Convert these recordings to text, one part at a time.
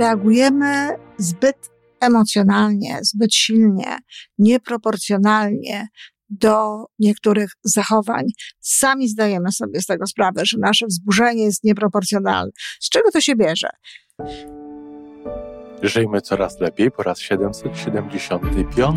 reagujemy zbyt emocjonalnie, zbyt silnie, nieproporcjonalnie do niektórych zachowań. Sami zdajemy sobie z tego sprawę, że nasze wzburzenie jest nieproporcjonalne. Z czego to się bierze? Żyjmy coraz lepiej po raz 775.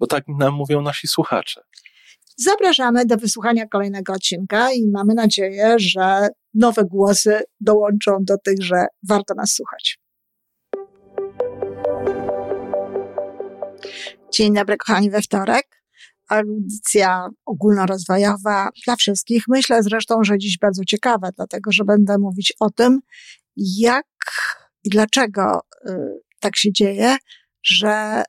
bo tak nam mówią nasi słuchacze. Zapraszamy do wysłuchania kolejnego odcinka i mamy nadzieję, że nowe głosy dołączą do tych, że warto nas słuchać. Dzień dobry, kochani, we wtorek. Audycja ogólnorozwojowa dla wszystkich. Myślę zresztą, że dziś bardzo ciekawa, dlatego że będę mówić o tym, jak i dlaczego y, tak się dzieje, że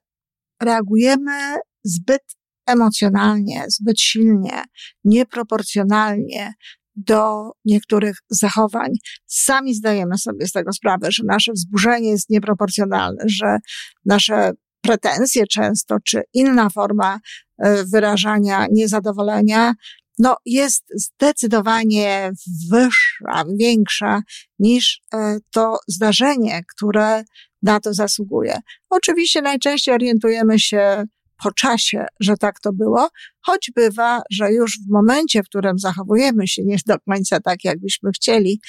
reagujemy zbyt emocjonalnie, zbyt silnie, nieproporcjonalnie do niektórych zachowań. Sami zdajemy sobie z tego sprawę, że nasze wzburzenie jest nieproporcjonalne, że nasze pretensje często, czy inna forma e, wyrażania niezadowolenia, no jest zdecydowanie wyższa, większa niż e, to zdarzenie, które na to zasługuje. Oczywiście najczęściej orientujemy się po czasie, że tak to było, choć bywa, że już w momencie, w którym zachowujemy się nie do końca tak, jakbyśmy chcieli,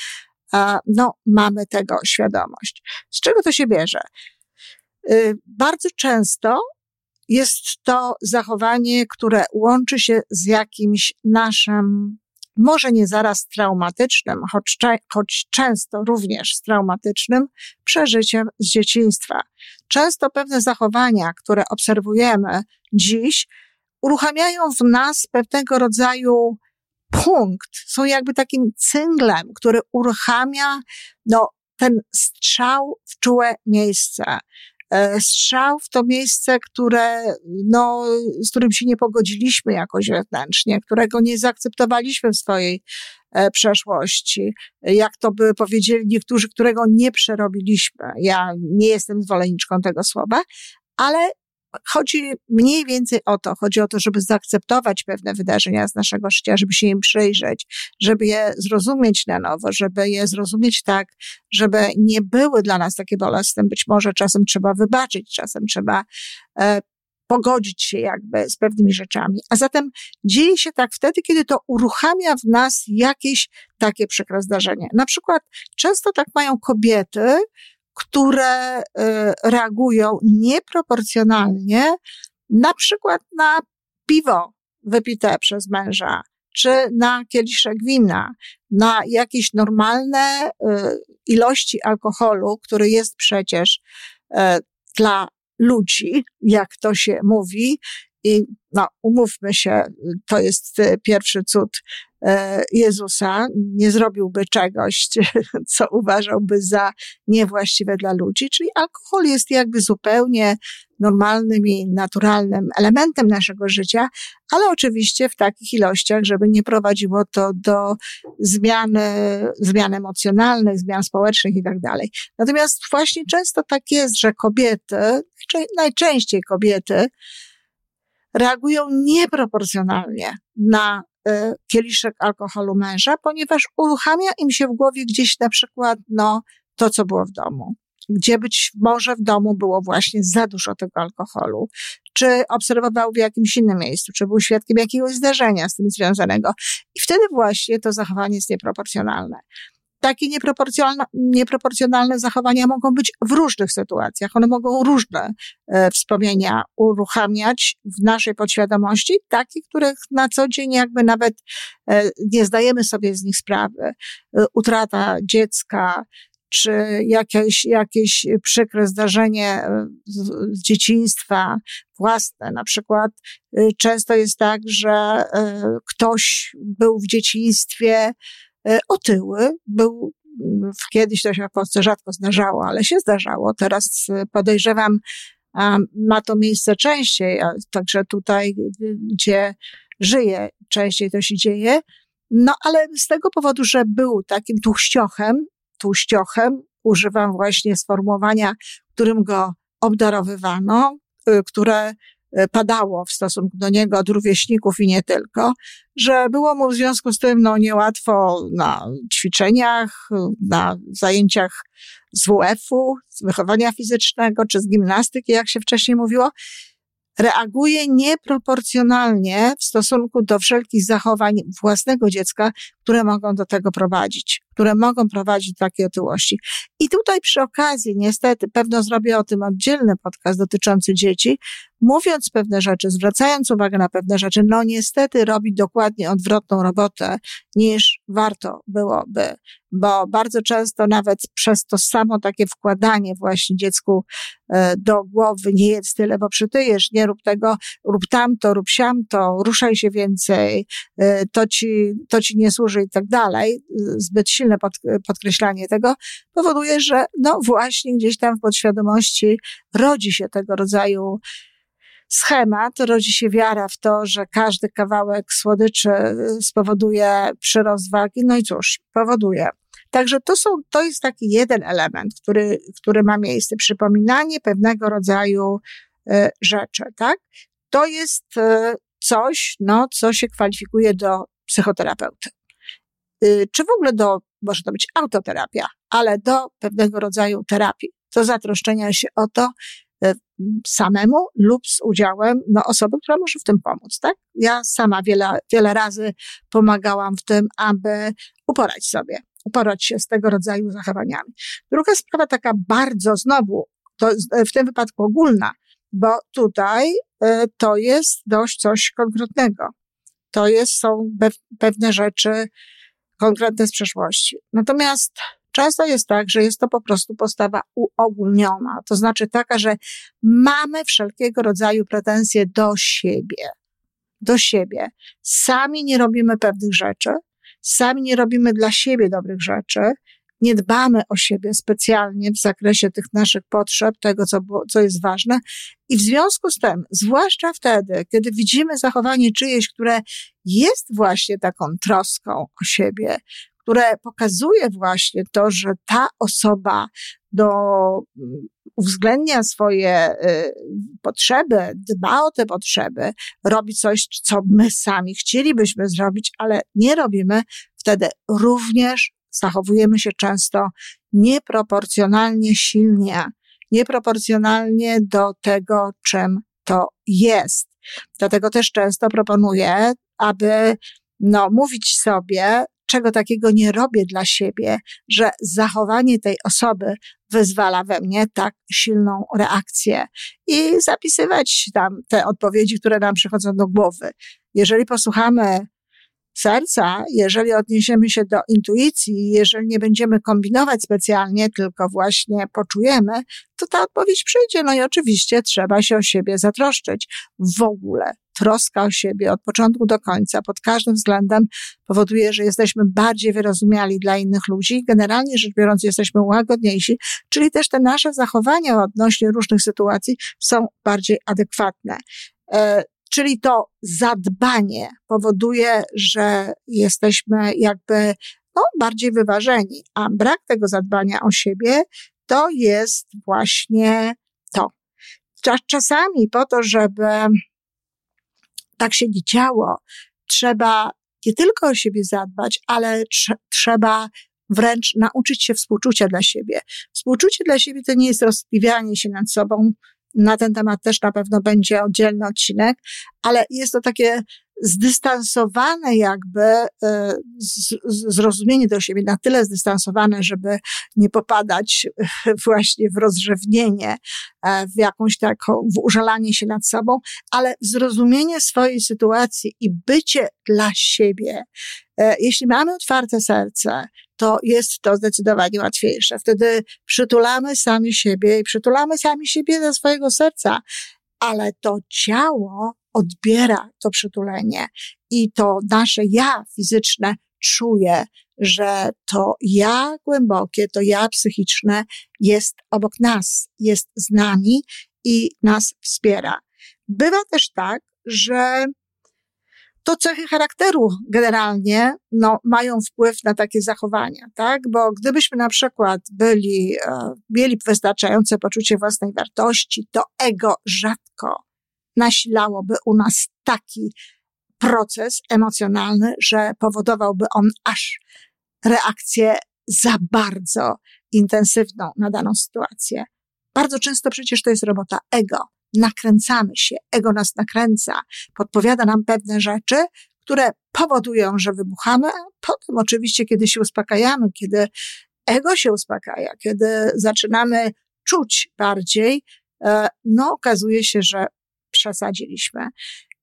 no, mamy tego świadomość. Z czego to się bierze? Y, bardzo często jest to zachowanie, które łączy się z jakimś naszym może nie zaraz traumatycznym, choć, choć często również z traumatycznym przeżyciem z dzieciństwa. Często pewne zachowania, które obserwujemy dziś, uruchamiają w nas pewnego rodzaju punkt, są jakby takim cynglem, który uruchamia no, ten strzał w czułe miejsce. E, strzał w to miejsce, które, no, z którym się nie pogodziliśmy jakoś wewnętrznie, którego nie zaakceptowaliśmy w swojej e, przeszłości. Jak to by powiedzieli niektórzy, którego nie przerobiliśmy. Ja nie jestem zwolenniczką tego słowa, ale chodzi mniej więcej o to, chodzi o to, żeby zaakceptować pewne wydarzenia z naszego życia, żeby się im przyjrzeć, żeby je zrozumieć na nowo, żeby je zrozumieć tak, żeby nie były dla nas takie bolesne. Być może czasem trzeba wybaczyć, czasem trzeba e, pogodzić się jakby z pewnymi rzeczami. A zatem dzieje się tak wtedy, kiedy to uruchamia w nas jakieś takie przykre zdarzenie. Na przykład często tak mają kobiety, które y, reagują nieproporcjonalnie, na przykład na piwo wypite przez męża, czy na kieliszek wina, na jakieś normalne y, ilości alkoholu, który jest przecież y, dla ludzi, jak to się mówi, i no, umówmy się, to jest pierwszy cud E, Jezusa, nie zrobiłby czegoś, co uważałby za niewłaściwe dla ludzi, czyli alkohol jest jakby zupełnie normalnym i naturalnym elementem naszego życia, ale oczywiście w takich ilościach, żeby nie prowadziło to do zmiany, zmian emocjonalnych, zmian społecznych i tak dalej. Natomiast właśnie często tak jest, że kobiety, najczęściej kobiety, reagują nieproporcjonalnie na kieliszek alkoholu męża, ponieważ uruchamia im się w głowie gdzieś na przykład, no, to, co było w domu. Gdzie być może w domu było właśnie za dużo tego alkoholu, czy obserwował w jakimś innym miejscu, czy był świadkiem jakiegoś zdarzenia z tym związanego. I wtedy właśnie to zachowanie jest nieproporcjonalne takie nieproporcjonalne, nieproporcjonalne zachowania mogą być w różnych sytuacjach. One mogą różne e, wspomnienia uruchamiać w naszej podświadomości, takie, których na co dzień jakby nawet e, nie zdajemy sobie z nich sprawy. E, utrata dziecka, czy jakieś, jakieś przykre zdarzenie z, z dzieciństwa własne. Na przykład często jest tak, że ktoś był w dzieciństwie otyły, był kiedyś to się w Polsce rzadko zdarzało, ale się zdarzało. Teraz podejrzewam, ma to miejsce częściej, także tutaj, gdzie żyję, częściej to się dzieje. No ale z tego powodu, że był takim tłuściochem, tłuściochem, używam właśnie sformułowania, którym go obdarowywano, które padało w stosunku do niego od rówieśników i nie tylko, że było mu w związku z tym no, niełatwo na ćwiczeniach, na zajęciach z WF-u, z wychowania fizycznego czy z gimnastyki, jak się wcześniej mówiło, reaguje nieproporcjonalnie w stosunku do wszelkich zachowań własnego dziecka, które mogą do tego prowadzić, które mogą prowadzić do takiej otyłości. I tutaj przy okazji, niestety, pewno zrobię o tym oddzielny podcast dotyczący dzieci, mówiąc pewne rzeczy, zwracając uwagę na pewne rzeczy, no niestety robi dokładnie odwrotną robotę niż warto byłoby, bo bardzo często nawet przez to samo takie wkładanie właśnie dziecku e, do głowy, nie jedz tyle, bo przytyjesz, nie rób tego, rób tamto, rób siamto, ruszaj się więcej, e, to ci, to ci nie służy i tak dalej, zbyt silne pod, podkreślanie tego, powoduje, że no właśnie gdzieś tam w podświadomości rodzi się tego rodzaju schemat, rodzi się wiara w to, że każdy kawałek słodyczy y, spowoduje przyrost wagi, no i cóż, powoduje. Także to są, to jest taki jeden element, który, który ma miejsce, przypominanie pewnego rodzaju y, rzeczy, tak? To jest y, coś, no, co się kwalifikuje do psychoterapeuty. Y, czy w ogóle do, może to być autoterapia, ale do pewnego rodzaju terapii, do zatroszczenia się o to, y, samemu lub z udziałem no, osoby, która może w tym pomóc, tak? Ja sama wiele, wiele razy pomagałam w tym, aby uporać sobie, uporać się z tego rodzaju zachowaniami. Druga sprawa taka bardzo znowu, to w tym wypadku ogólna, bo tutaj y, to jest dość coś konkretnego. To jest, są pewne rzeczy, konkretne z przeszłości. Natomiast często jest tak, że jest to po prostu postawa uogólniona, to znaczy taka, że mamy wszelkiego rodzaju pretensje do siebie. Do siebie. Sami nie robimy pewnych rzeczy, sami nie robimy dla siebie dobrych rzeczy, nie dbamy o siebie specjalnie w zakresie tych naszych potrzeb, tego, co, co jest ważne. I w związku z tym, zwłaszcza wtedy, kiedy widzimy zachowanie czyjeś, które jest właśnie taką troską o siebie, które pokazuje właśnie to, że ta osoba do, mm, uwzględnia swoje y, potrzeby, dba o te potrzeby, robi coś, co my sami chcielibyśmy zrobić, ale nie robimy, wtedy również zachowujemy się często nieproporcjonalnie silnie, nieproporcjonalnie do tego, czym to jest. Dlatego też często proponuję, aby no, mówić sobie, czego takiego nie robię dla siebie, że zachowanie tej osoby wyzwala we mnie tak silną reakcję i zapisywać tam te odpowiedzi, które nam przychodzą do głowy. Jeżeli posłuchamy serca, jeżeli odniesiemy się do intuicji, jeżeli nie będziemy kombinować specjalnie, tylko właśnie poczujemy, to ta odpowiedź przyjdzie. No i oczywiście trzeba się o siebie zatroszczyć. W ogóle troska o siebie od początku do końca, pod każdym względem powoduje, że jesteśmy bardziej wyrozumiali dla innych ludzi. Generalnie rzecz biorąc, jesteśmy łagodniejsi, czyli też te nasze zachowania odnośnie różnych sytuacji są bardziej adekwatne. Czyli to zadbanie powoduje, że jesteśmy jakby no, bardziej wyważeni, a brak tego zadbania o siebie to jest właśnie to. Czasami po to, żeby tak się nie działo, trzeba nie tylko o siebie zadbać, ale tr trzeba wręcz nauczyć się współczucia dla siebie. Współczucie dla siebie to nie jest rozpiwianie się nad sobą, na ten temat też na pewno będzie oddzielny odcinek, ale jest to takie zdystansowane jakby e, zrozumienie do siebie, na tyle zdystansowane, żeby nie popadać właśnie w rozrzewnienie, e, w jakąś taką, w użalanie się nad sobą, ale zrozumienie swojej sytuacji i bycie dla siebie. E, jeśli mamy otwarte serce, to jest to zdecydowanie łatwiejsze. Wtedy przytulamy sami siebie i przytulamy sami siebie ze swojego serca, ale to ciało odbiera to przytulenie i to nasze ja fizyczne czuje, że to ja głębokie, to ja psychiczne jest obok nas, jest z nami i nas wspiera. Bywa też tak, że to cechy charakteru generalnie no, mają wpływ na takie zachowania, tak? Bo gdybyśmy na przykład byli, e, mieli wystarczające poczucie własnej wartości, to ego rzadko nasilałoby u nas taki proces emocjonalny, że powodowałby on aż reakcję za bardzo intensywną na daną sytuację. Bardzo często przecież to jest robota ego. Nakręcamy się, ego nas nakręca, podpowiada nam pewne rzeczy, które powodują, że wybuchamy, a potem oczywiście, kiedy się uspokajamy, kiedy ego się uspokaja, kiedy zaczynamy czuć bardziej, e, no okazuje się, że przesadziliśmy.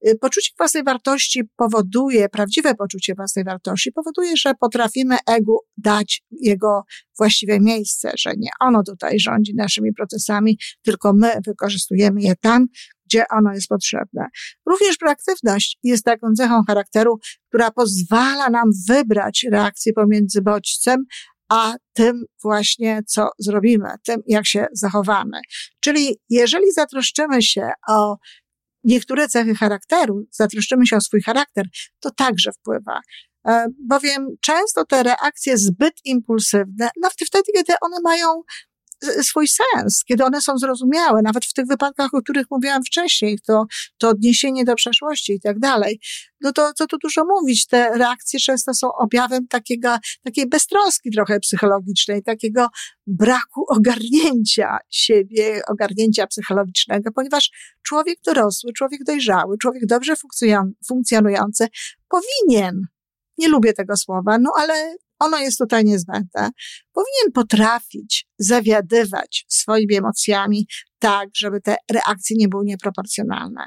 Y, poczucie własnej wartości powoduje, prawdziwe poczucie własnej wartości powoduje, że potrafimy egu dać jego właściwe miejsce, że nie ono tutaj rządzi naszymi procesami, tylko my wykorzystujemy je tam, gdzie ono jest potrzebne. Również proaktywność jest taką cechą charakteru, która pozwala nam wybrać reakcję pomiędzy bodźcem, a tym właśnie, co zrobimy, tym, jak się zachowamy. Czyli jeżeli zatroszczymy się o niektóre cechy charakteru, zatroszczymy się o swój charakter, to także wpływa. E, bowiem często te reakcje zbyt impulsywne, nawet wtedy, kiedy one mają swój sens, kiedy one są zrozumiałe, nawet w tych wypadkach, o których mówiłam wcześniej, to, to odniesienie do przeszłości i tak dalej, no to co tu dużo mówić, te reakcje często są objawem takiego, takiej beztroski trochę psychologicznej, takiego braku ogarnięcia siebie, ogarnięcia psychologicznego, ponieważ człowiek dorosły, człowiek dojrzały, człowiek dobrze funkcjonujący powinien. Nie lubię tego słowa, no ale ono jest tutaj niezbędne, powinien potrafić zawiadywać swoimi emocjami tak, żeby te reakcje nie były nieproporcjonalne.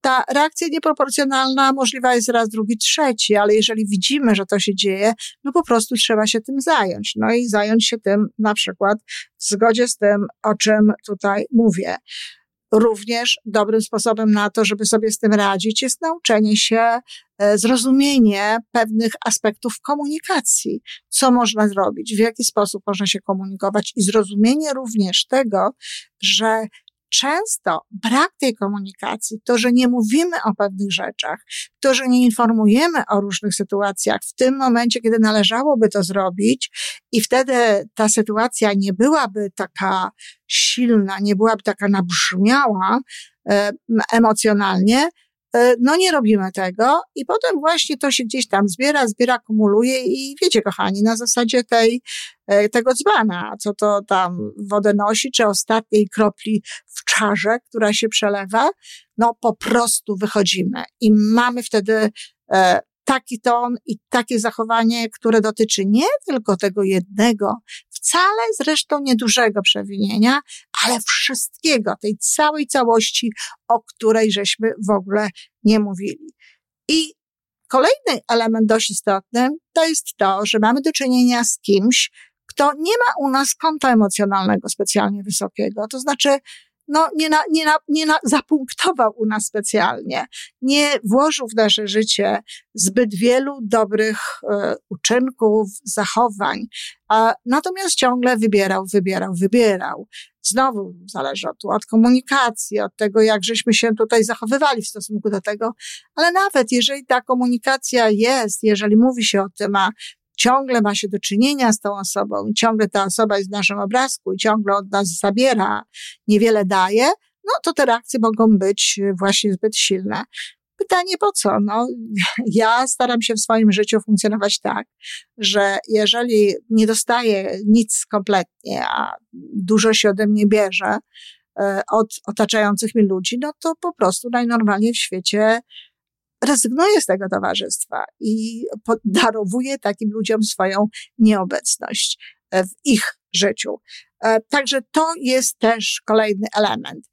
Ta reakcja nieproporcjonalna możliwa jest raz, drugi, trzeci, ale jeżeli widzimy, że to się dzieje, no po prostu trzeba się tym zająć. No i zająć się tym na przykład w zgodzie z tym, o czym tutaj mówię. Również dobrym sposobem na to, żeby sobie z tym radzić, jest nauczenie się, e, zrozumienie pewnych aspektów komunikacji. Co można zrobić, w jaki sposób można się komunikować i zrozumienie również tego, że często brak tej komunikacji, to, że nie mówimy o pewnych rzeczach, to, że nie informujemy o różnych sytuacjach w tym momencie, kiedy należałoby to zrobić i wtedy ta sytuacja nie byłaby taka silna, nie byłaby taka nabrzmiała e, emocjonalnie, no nie robimy tego i potem właśnie to się gdzieś tam zbiera, zbiera, kumuluje i wiecie, kochani, na zasadzie tej, e, tego dzbana, co to tam wodę nosi, czy ostatniej kropli w czarze, która się przelewa, no po prostu wychodzimy i mamy wtedy e, taki ton i takie zachowanie, które dotyczy nie tylko tego jednego, wcale zresztą niedużego przewinienia, ale wszystkiego, tej całej całości, o której żeśmy w ogóle nie mówili. I kolejny element dość istotny to jest to, że mamy do czynienia z kimś, kto nie ma u nas konta emocjonalnego specjalnie wysokiego. To znaczy, no, nie, na, nie, na, nie na, zapunktował u nas specjalnie, nie włożył w nasze życie zbyt wielu dobrych e, uczynków, zachowań, a natomiast ciągle wybierał, wybierał, wybierał. Znowu zależy od, od komunikacji, od tego, jak żeśmy się tutaj zachowywali w stosunku do tego, ale nawet jeżeli ta komunikacja jest, jeżeli mówi się o tym, a ciągle ma się do czynienia z tą osobą, ciągle ta osoba jest w naszym obrazku i ciągle od nas zabiera, niewiele daje, no to te reakcje mogą być właśnie zbyt silne. Pytanie po co? No, ja staram się w swoim życiu funkcjonować tak, że jeżeli nie dostaję nic kompletnie, a dużo się ode mnie bierze e, od otaczających mnie ludzi, no to po prostu najnormalniej w świecie rezygnuje z tego towarzystwa i darowuje takim ludziom swoją nieobecność e, w ich życiu. E, także to jest też kolejny element.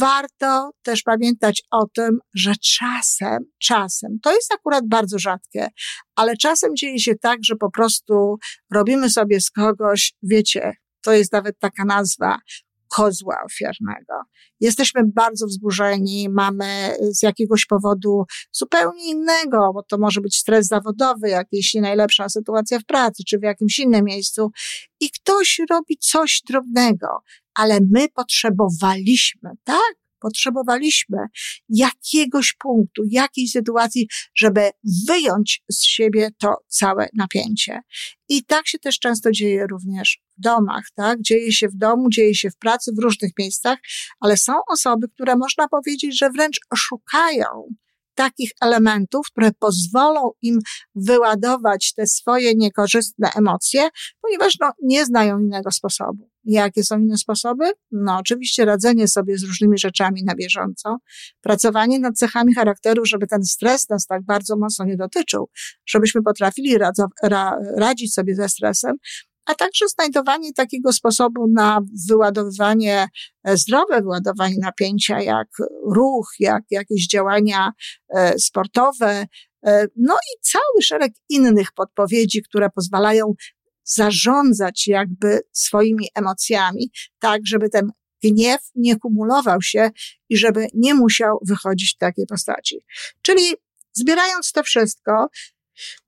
warto też pamiętać o tym, że czasem, czasem, to jest akurat bardzo rzadkie, ale czasem dzieje się tak, że po prostu robimy sobie z kogoś, wiecie, to jest nawet taka nazwa, kozła ofiarnego. Jesteśmy bardzo wzburzeni, mamy z jakiegoś powodu zupełnie innego, bo to może być stres zawodowy, jakaś nie najlepsza sytuacja w pracy, czy w jakimś innym miejscu i ktoś robi coś drobnego, ale my potrzebowaliśmy, tak? Potrzebowaliśmy jakiegoś punktu, jakiejś sytuacji, żeby wyjąć z siebie to całe napięcie. I tak się też często dzieje również w domach, tak? Dzieje się w domu, dzieje się w pracy, w różnych miejscach, ale są osoby, które można powiedzieć, że wręcz szukają takich elementów, które pozwolą im wyładować te swoje niekorzystne emocje, ponieważ no, nie znają innego sposobu. Jakie są inne sposoby? No, oczywiście radzenie sobie z różnymi rzeczami na bieżąco, pracowanie nad cechami charakteru, żeby ten stres nas tak bardzo mocno nie dotyczył, żebyśmy potrafili radza, ra, radzić sobie ze stresem, a także znajdowanie takiego sposobu na wyładowywanie, e, zdrowe wyładowanie napięcia, jak ruch, jak jakieś działania e, sportowe, e, no i cały szereg innych podpowiedzi, które pozwalają zarządzać jakby swoimi emocjami, tak, żeby ten gniew nie kumulował się i żeby nie musiał wychodzić w takiej postaci. Czyli zbierając to wszystko,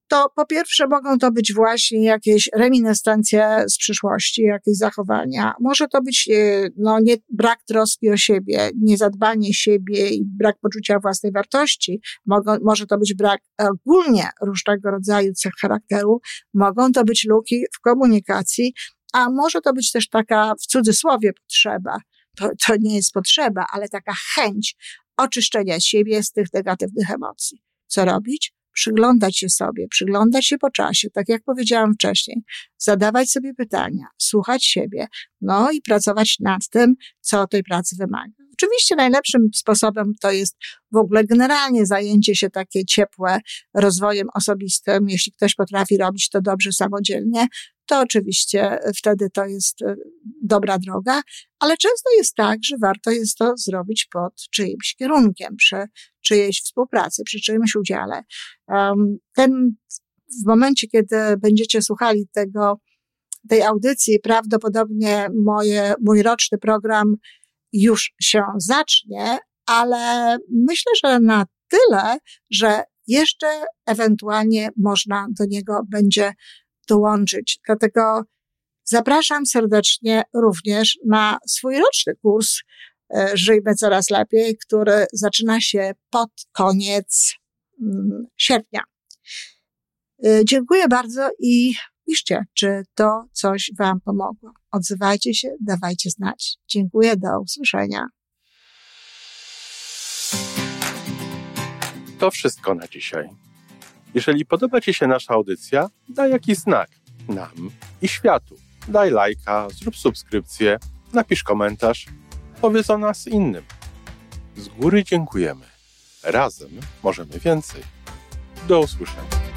to po pierwsze mogą to być właśnie jakieś reminiscencje z przyszłości, jakieś zachowania. Może to być e, no, nie, brak troski o siebie, niezadbanie siebie i brak poczucia własnej wartości. Mogą, może to być brak ogólnie różnego rodzaju cech charakteru. Mogą to być luki w komunikacji, a może to być też taka w cudzysłowie potrzeba. To, to nie jest potrzeba, ale taka chęć oczyszczenia siebie z tych negatywnych emocji. Co robić? Przyglądać się sobie, przyglądać się po czasie, tak jak powiedziałam wcześniej, zadawać sobie pytania, słuchać siebie, no i pracować nad tym, co tej pracy wymaga. Oczywiście najlepszym sposobem to jest w ogóle generalnie zajęcie się takie ciepłe rozwojem osobistym. Jeśli ktoś potrafi robić to dobrze samodzielnie, to oczywiście wtedy to jest e, dobra droga, ale często jest tak, że warto jest to zrobić pod czyimś kierunkiem, przy czyjejś współpracy, przy czyimś udziale. Ten, w momencie, kiedy będziecie słuchali tego, tej audycji, prawdopodobnie moje, mój roczny program już się zacznie, ale myślę, że na tyle, że jeszcze ewentualnie można do niego będzie dołączyć. Dlatego zapraszam serdecznie również na swój roczny kurs e, Żyjmy Coraz Lepiej, który zaczyna się pod koniec mm, sierpnia. E, dziękuję bardzo i piszcie, czy to coś Wam pomogło. Odzywajcie się, dawajcie znać. Dziękuję, do usłyszenia. To wszystko na dzisiaj. Jeżeli podoba Ci się nasza audycja, daj jakiś znak nam i światu. Daj lajka, zrób subskrypcję, napisz komentarz, powiedz o nas innym. Z góry dziękujemy. Razem możemy więcej. Do usłyszenia.